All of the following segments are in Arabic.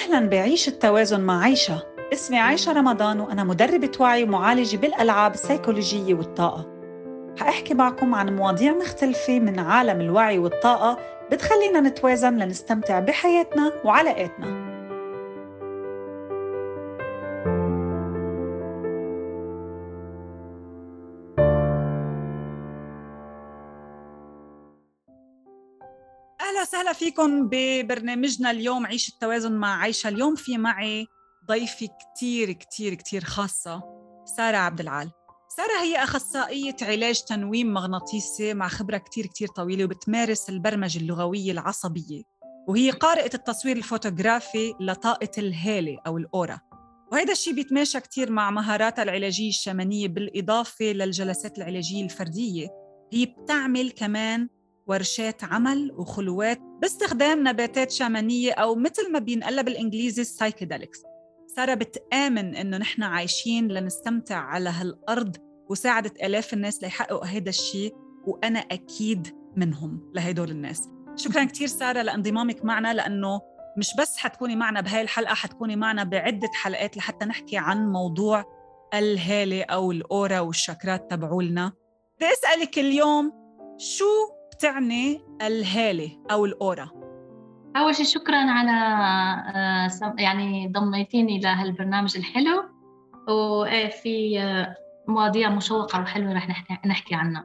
أهلا بعيش التوازن مع عيشة. اسمي عايشة رمضان وأنا مدربة وعي ومعالجة بالألعاب السيكولوجية والطاقة. حأحكي معكم عن مواضيع مختلفة من عالم الوعي والطاقة بتخلينا نتوازن لنستمتع بحياتنا وعلاقاتنا. وسهلا فيكم ببرنامجنا اليوم عيش التوازن مع عيشة. اليوم في معي ضيفة كتير كتير كتير خاصة سارة عبد العال. سارة هي أخصائية علاج تنويم مغناطيسي مع خبرة كتير كتير طويلة وبتمارس البرمجة اللغوية العصبية وهي قارئة التصوير الفوتوغرافي لطاقة الهالة أو الأورا. وهذا الشيء بيتماشى كتير مع مهاراتها العلاجية الشامانية بالإضافة للجلسات العلاجية الفردية. هي بتعمل كمان ورشات عمل وخلوات باستخدام نباتات شامانية أو مثل ما بينقلب بالإنجليزي السايكيدليكس سارة بتآمن إنه نحن عايشين لنستمتع على هالأرض وساعدت آلاف الناس ليحققوا هذا الشيء وأنا أكيد منهم لهدول الناس. شكرا كثير سارة لانضمامك معنا لأنه مش بس حتكوني معنا بهاي الحلقة حتكوني معنا بعدة حلقات لحتى نحكي عن موضوع الهالة أو الأورا والشاكرات تبعولنا. بدي أسألك اليوم شو بتعني الهالة أو الأورا؟ أول شيء شكرا على آه، يعني ضميتيني لهالبرنامج الحلو. وفي آه، مواضيع مشوقة وحلوة رح نحكي عنها.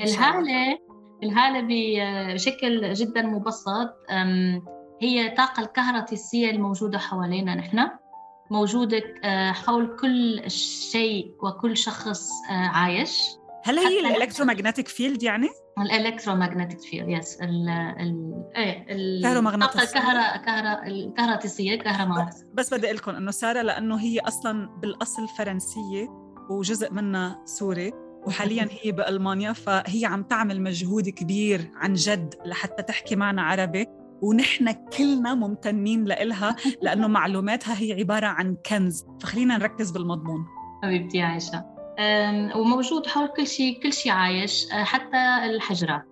الهالة الهالة بشكل جدا مبسط هي طاقة الكهربائية الموجودة حوالينا نحن موجودة آه، حول كل شيء وكل شخص عايش. هل هي ال electromagnetic field يعني؟ ال electromagnetic field yes ال ال إيه كهرباء الكهربائية كهرباء بس بدي أقول لكم إنه سارة لأنه هي أصلا بالأصل فرنسية وجزء منها سوري وحاليا هي بألمانيا فهي عم تعمل مجهود كبير عن جد لحتى تحكي معنا عربي ونحن كلنا ممتنين لإلها لأنه معلوماتها هي عبارة عن كنز. فخلينا نركز بالمضمون. حبيبتي عائشة وموجود حول كل شيء كل شيء عايش أه، حتى الحجرة.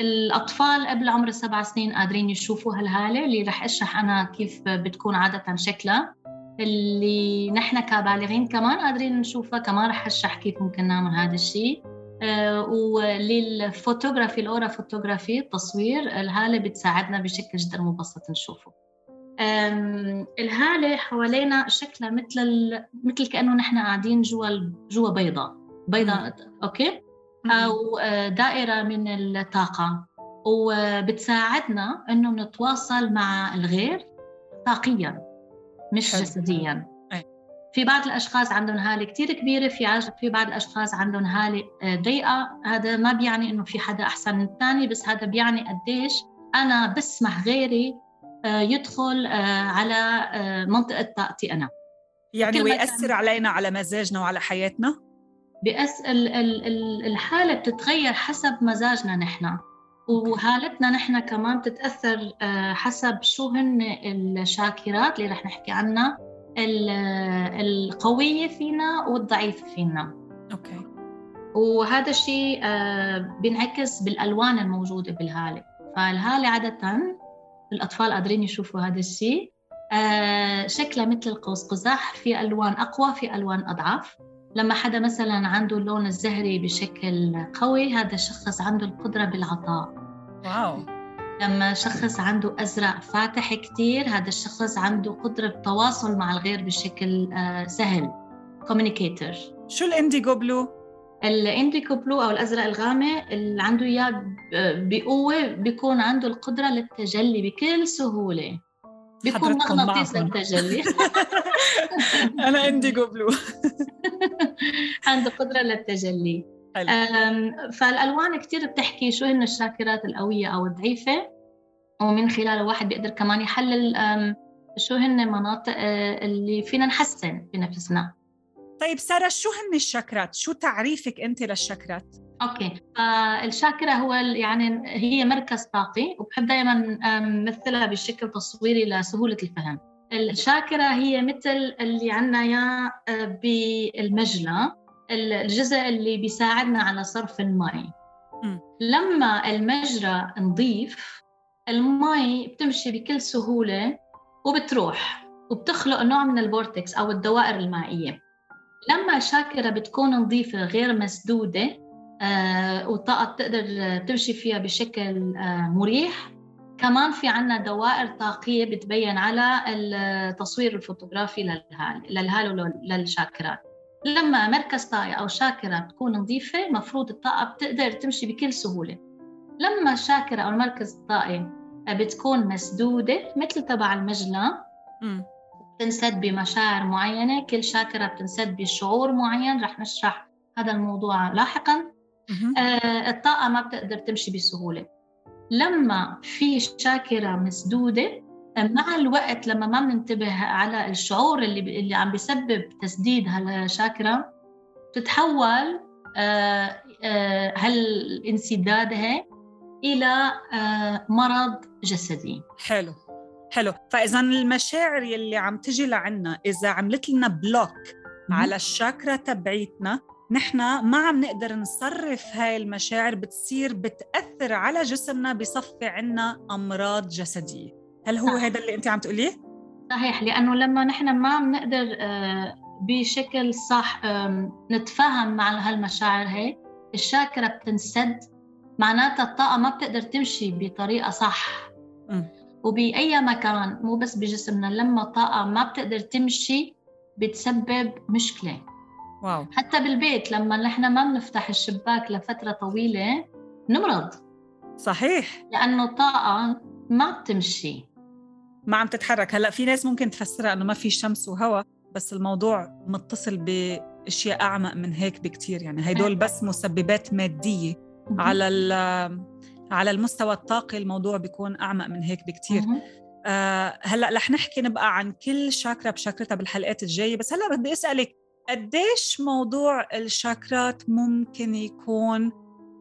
الأطفال قبل عمر السبع سنين قادرين يشوفوا هالهالة. اللي رح أشرح أنا كيف بتكون عادة شكلها. اللي نحن كبالغين كمان قادرين نشوفها. كمان رح أشرح كيف ممكن نعمل هذا الشيء. أه، والـ photography الـ aura photography التصوير الهالة بتساعدنا بشكل جدا مبسط نشوفه. الهالة حوالينا شكلها مثل ال... مثل كأنه نحن قاعدين جوا جوا بيضة. بيضة okay؟ أو آه، دائرة من الطاقة. وبتساعدنا إنه نتواصل مع الغير طاقيا مش حلو. جسديا. في بعض الأشخاص عندهم هالة كثير كبيرة في في بعض الأشخاص عندهم هالة آه، ضيقة. هذا ما بيعني إنه في حدا أحسن من الثاني بس هذا بيعني قديش أنا بسمح غيري يدخل آه، على آه، منطقة طاقتي أنا. يعني ويأثر علينا على مزاجنا وعلى حياتنا؟ بأس الحالة بتتغير حسب مزاجنا نحن. وحالتنا نحن كمان بتتأثر حسب شو هن الشاكرات اللي رح نحكي عنها القوية فينا والضعيفة فينا. أوكي. وهذا الشيء بينعكس بالألوان الموجودة بالهالة. فالهالة عادة الأطفال قادرين يشوفوا هذا الشيء. آه شكلها مثل القوس قزح في ألوان أقوى في ألوان أضعف لما حدا مثلا عنده اللون الزهري بشكل قوي هذا الشخص عنده القدرة بالعطاء. wow. لما شخص عنده أزرق فاتح كتير هذا الشخص عنده قدرة التواصل مع الغير بشكل آه سهل. communicator شو الـ indigo blue؟ الـ indigo blue أو الأزرق الغامق اللي عنده إياه بقوة بيكون عنده القدرة للتجلي بكل سهولة. بيكون مغناطيس للتجلي. أنا indigo blue عنده قدرة للتجلي. فالألوان كثير بتحكي شو هن الشاكرات القوية أو الضعيفة. ومن خلال الواحد بيقدر كمان يحلل شو هن مناطق آه، اللي فينا نحسن بنفسنا. طيب سارة شو هن الشاكرات؟ شو تعريفك أنت للشاكرات؟ أوكي فالشاكرة هو يعني هي مركز طاقي وبحب دائما أمثلها بشكل تصويري لسهولة الفهم. الشاكرة هي مثل اللي عندنا إياه آه، بالمجلى الجزء اللي بيساعدنا على صرف الماء. لما المجرى نظيف المي بتمشي بكل سهولة وبتروح وبتخلق نوع من الـ vortex أو الدوائر المائية لما الشاكرة بتكون نظيفة غير مسدودة آه والطاقة بتقدر تمشي فيها بشكل آه مريح كمان في عنا دوائر طاقية بتبين على التصوير الفوتوغرافي للهال للهال وللشاكرات لما مركز طاقي أو شاكرة بتكون نظيفة مفروض الطاقة بتقدر تمشي بكل سهولة. لما الشاكرة أو المركز الطاقي بتكون مسدودة مثل تبع المجلة بتنسد بمشاعر معينة كل شاكرة بتنسد بشعور معين رح نشرح هذا الموضوع لاحقا. آه الطاقة ما بتقدر تمشي بسهولة. لما في شاكرة مسدودة مع الوقت لما ما بننتبه على الشعور اللي اللي عم بيسبب تسديد هالشاكرة بتتحول آه آه هالانسداد هيك إلى آه مرض جسدي. حلو. حلو. فاذا المشاعر يلي عم تجي لعنا إذا عملت لنا بلوك على الشاكرا تبعيتنا نحن ما عم نقدر نصرف هاي المشاعر بتصير بتأثر على جسمنا بصفي عنا أمراض جسدية. هل هو هذا اللي أنت عم تقوليه؟ صحيح لأنه لما نحن ما عم نقدر آه، بشكل صح نتفاهم مع هالمشاعر هي الشاكرة بتنسد معناتها الطاقة ما بتقدر تمشي بطريقة صح. م. وبأي مكان مو بس بجسمنا لما الطاقة ما بتقدر تمشي بتسبب مشكلة. واو. حتى بالبيت لما نحن ما بنفتح الشباك لفترة طويلة نمرض. صحيح. لأنه الطاقة ما بتمشي. ما عم تتحرك. هلأ في ناس ممكن تفسرها إنه ما في شمس وهواء بس الموضوع متصل بأشياء أعمق من هيك بكثير يعني هدول بس مسببات مادية على على المستوى الطاقي الموضوع بيكون أعمق من هيك بكثير آه هلأ رح نحكي نبقى عن كل شاكرا بشاكرتها بالحلقات الجاية. بس هلأ بدي أسألك قديش موضوع الشاكرات ممكن يكون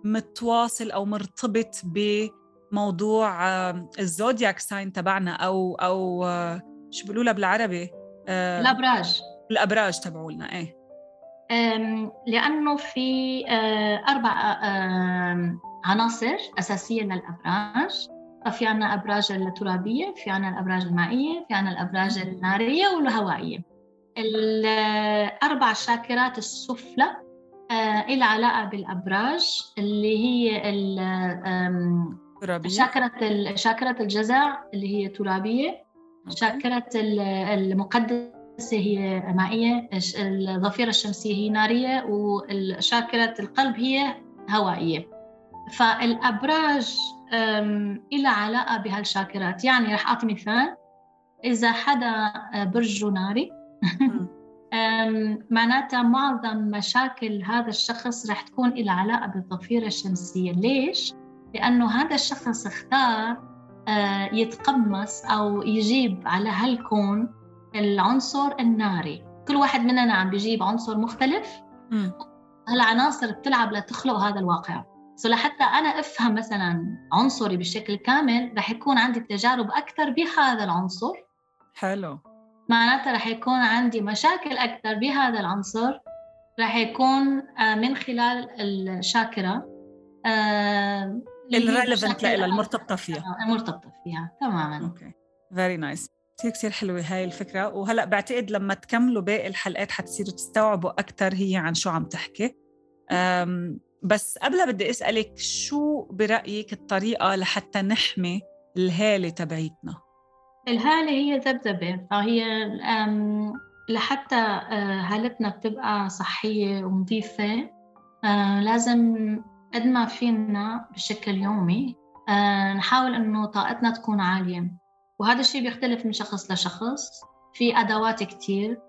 متواصل أو مرتبط بموضوع آه، الزودياك ساين تبعنا أو أو آه، شو بيقولوا لها بالعربي؟ آه، الأبراج. الأبراج تبعولنا إيه. لأنه في أربع عناصر أساسية للأبراج. ففي عنا أبراج الترابية في عنا الأبراج المائية في عنا الأبراج النارية والهوائية. الأربع شاكرات السفلى آه إلى علاقة بالأبراج اللي هي ترابية. شاكرة شاكرة الجزع اللي هي ترابية. شاكرة المقدسة هي مائية الظفيرة الشمسية هي نارية وشاكرة القلب هي هوائية. فالأبراج إلى علاقة بهالشاكرات. يعني رح أعطي مثال. إذا حدا برجه ناري معناتها معظم مشاكل هذا الشخص رح تكون إلى علاقة بالضفيرة الشمسية. ليش؟ لأنه هذا الشخص اختار آه، يتقمص أو يجيب على هالكون العنصر الناري. كل واحد مننا عم بيجيب عنصر مختلف. هالعناصر بتلعب لتخلق هذا الواقع. سو لحتى أنا أفهم مثلا عنصري بشكل كامل رح يكون عندي تجارب أكثر بهذا العنصر. حلو. معناتها رح يكون عندي مشاكل أكثر بهذا العنصر. رح يكون آه، من خلال الشاكرة الـ relevant لها المرتبطة فيها. آه، المرتبطة فيها تماما. okay. very nice كثير كثير حلوة هاي الفكرة. وهلأ بعتقد لما تكملوا باقي الحلقات حتصيروا تستوعبوا أكثر هي عن شو عم تحكي. بس قبلها بدي أسألك شو برأيك الطريقة لحتى نحمي الهالة تبعيتنا؟ الهالة هي ذبذبة فهي لحتى آه، هالتنا بتبقى صحية ونظيفة آه، لازم قد ما فينا بشكل يومي آه، نحاول إنه طاقتنا تكون عالية وهذا الشيء بيختلف من شخص لشخص في أدوات كتير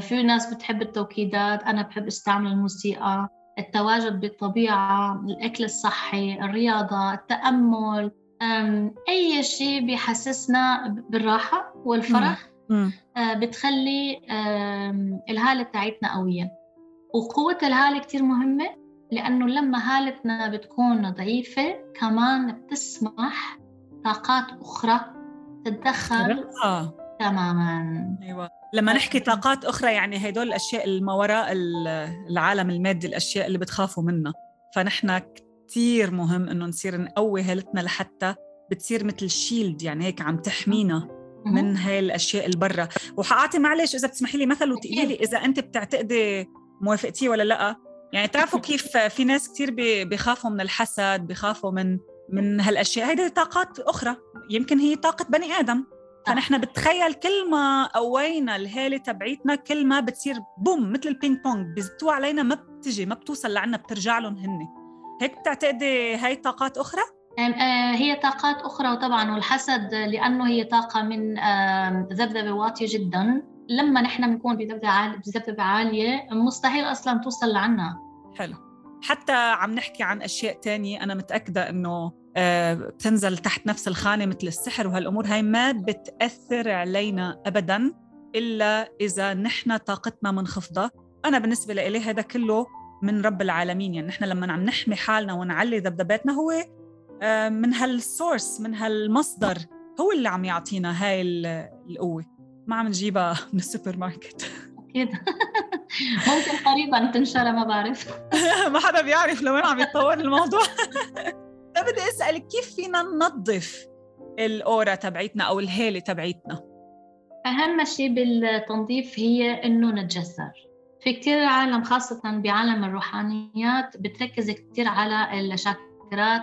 في ناس بتحب التوكيدات أنا بحب استعمل الموسيقى التواجد بالطبيعة الأكل الصحي الرياضة التأمل أي شيء بيحسسنا بالراحة والفرح مم. آه، بتخلي الهالة تاعتنا قوية وقوة الهالة كتير مهمة لأنه لما هالتنا بتكون ضعيفة كمان بتسمح طاقات أخرى تتدخل آه. تماما. أيوة. لما نحكي طاقات أخرى يعني هدول الأشياء اللي ما وراء العالم المادي الأشياء اللي بتخافوا منها. فنحن كتير مهم إنه نصير نقوي هالتنا لحتى بتصير مثل شيلد يعني هيك عم تحمينا من هاي الأشياء اللي برا. وحأعطي معلش إذا بتسمحي لي مثل وتقولي لي إذا أنت بتعتقدي موافقتيه ولا لأ. يعني تعرفوا كيف في ناس كثير بخافوا من الحسد بخافوا من من هالأشياء. هيدي طاقات أخرى. يمكن هي طاقة بني آدم. فنحن بتخيل كل ما قوينا الهاله تبعيتنا كل ما بتصير boom مثل الـ ping pong بيزتوا علينا ما بتجي ما بتوصل لعنا بترجع لهم هن هيك بتعتقدي هاي طاقات أخرى؟ آه، هي طاقات أخرى وطبعا والحسد لأنه هي طاقة من ذبذبة واطية جدا. لما نحن بنكون بذبذبة عالية مستحيل أصلا توصل لعنا. حلو. حتى عم نحكي عن أشياء تانية أنا متأكدة آه، بتنزل تحت نفس الخانة مثل السحر وهالأمور. هاي ما بتأثر علينا أبدا إلا إذا نحن طاقتنا منخفضة. أنا بالنسبة لي هذا كله من رب العالمين. يعني نحن لما عم نحمي حالنا ونعلي ذبذباتنا هو آه، من هالـ source من هالمصدر هو اللي عم يعطينا هاي القوة. ما عم نجيبها من السوبر ماركت أكيد. ممكن قريبا تنشرى ما بعرف. ما حدا بيعرف لوين عم يتطور الموضوع. بدي اسالك كيف فينا ننظف الـ aura تبعيتنا أو الهاله تبعيتنا؟ أهم شيء بالتنظيف هي إنه نتجسر. في كثير عالم خاصة بعالم الروحانيات بتركز كثير على الشاكرات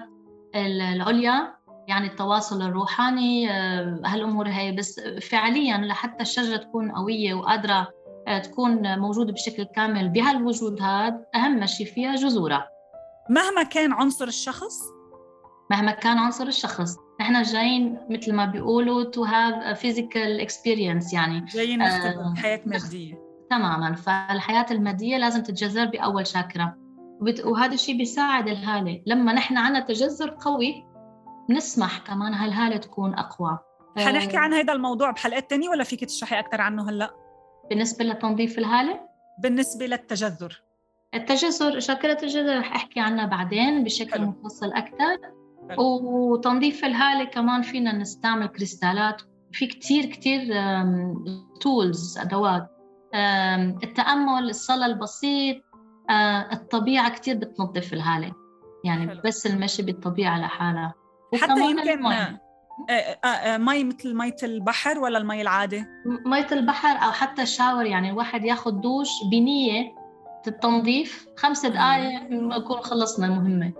العليا يعني التواصل الروحاني. آه، هالأمور هي بس فعليا لحتى الشجرة تكون قوية وقادرة آه، تكون موجودة بشكل كامل بهالوجود هذا أهم شيء فيها جذورها. مهما كان عنصر الشخص مهما كان عنصر الشخص. نحن جايين مثل ما بيقولوا to have physical experience يعني. جايين آه حياة مادية. تماما. فالحياة المادية لازم تتجذر بأول شاكرة. وهذا الشيء بيساعد الهالة. لما نحن عنا تجذر قوي بنسمح كمان هالهالة تكون أقوى. حنحكي عن هذا الموضوع بحلقات تانية ولا فيك تشرحي أكثر عنه هلأ؟ بالنسبة لتنظيف الهالة؟ بالنسبة للتجذر. التجذر شاكرة التجذر رح أحكي عنها بعدين بشكل حلو. مفصل أكثر وتنظيف الهالة كمان فينا نستعمل كريستالات. في كتير كتير tools أدوات. التأمل الصلاة البسيط آه الطبيعة كتير بتنظف الهالة. يعني حلو. بس المشي بالطبيعة لحالها. حتى يمكن آه آه مي مثل مية البحر ولا المي العادي؟ مية البحر أو حتى الشاور يعني الواحد ياخذ دوش بنية التنظيف. خمس دقائق نكون خلصنا المهمة.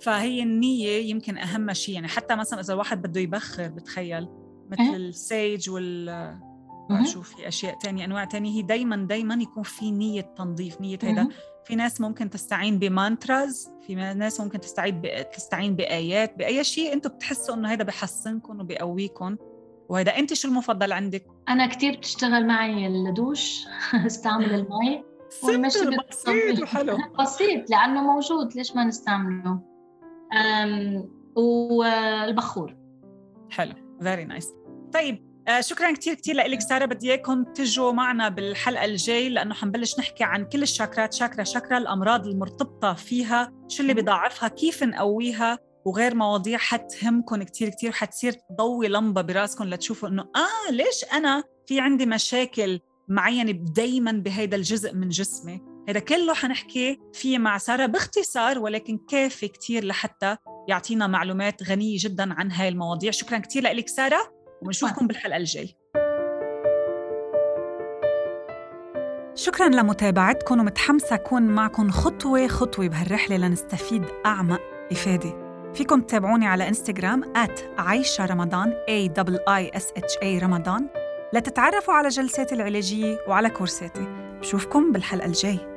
فهي النية يمكن أهم شيء. يعني حتى مثلا إذا الواحد بده يبخر بتخيل مثل أه؟ الـ sage وال شوف في أشياء تانية أنواع تانية. هي دائما دائما يكون في نية تنظيف نية هيدا. في ناس ممكن تستعين بـ mantras في ناس ممكن تستعين تستعين بآيات بأي شيء أنتم بتحسوا إنه هيدا بحسنكم وبيقويكم. وهذا أنت شو المفضل عندك؟ أنا كثير بتشتغل معي الدوش استعمل المي. والمشي بسيط وحلو. بسيط لأنه موجود ليش ما نستعمله؟ والبخور. حلو. very nice طيب آه شكرا كثير كثير لك سارة. بدي إياكم تجوا معنا بالحلقة الجاي لأنه حنبلش نحكي عن كل الشاكرات. شاكرا شاكرا الأمراض المرتبطة فيها شو اللي بضاعفها كيف نقويها وغير مواضيع حتهمكم كثير كثير وحتصير تضوي لمبة براسكم لتشوفوا إنه آه ليش أنا في عندي مشاكل معينة دائما بهيدا الجزء من جسمي؟ هذا كله حنحكي فيه مع سارة باختصار ولكن كافي كثير لحتى يعطينا معلومات غنية جدا عن هاي المواضيع. شكرا كثير لك سارة ونشوفكم بالحلقة الجاي شكرا لمتابعتكم ومتحمسة أكون معكم خطوة خطوة بهالرحلة لنستفيد أعمق إفادة. فيكم تتابعوني على إنستغرام عايشة رمضان A I S H A رمضان. لتتعرفوا على جلساتي العلاجية وعلى كورساتي. بشوفكم بالحلقة الجاي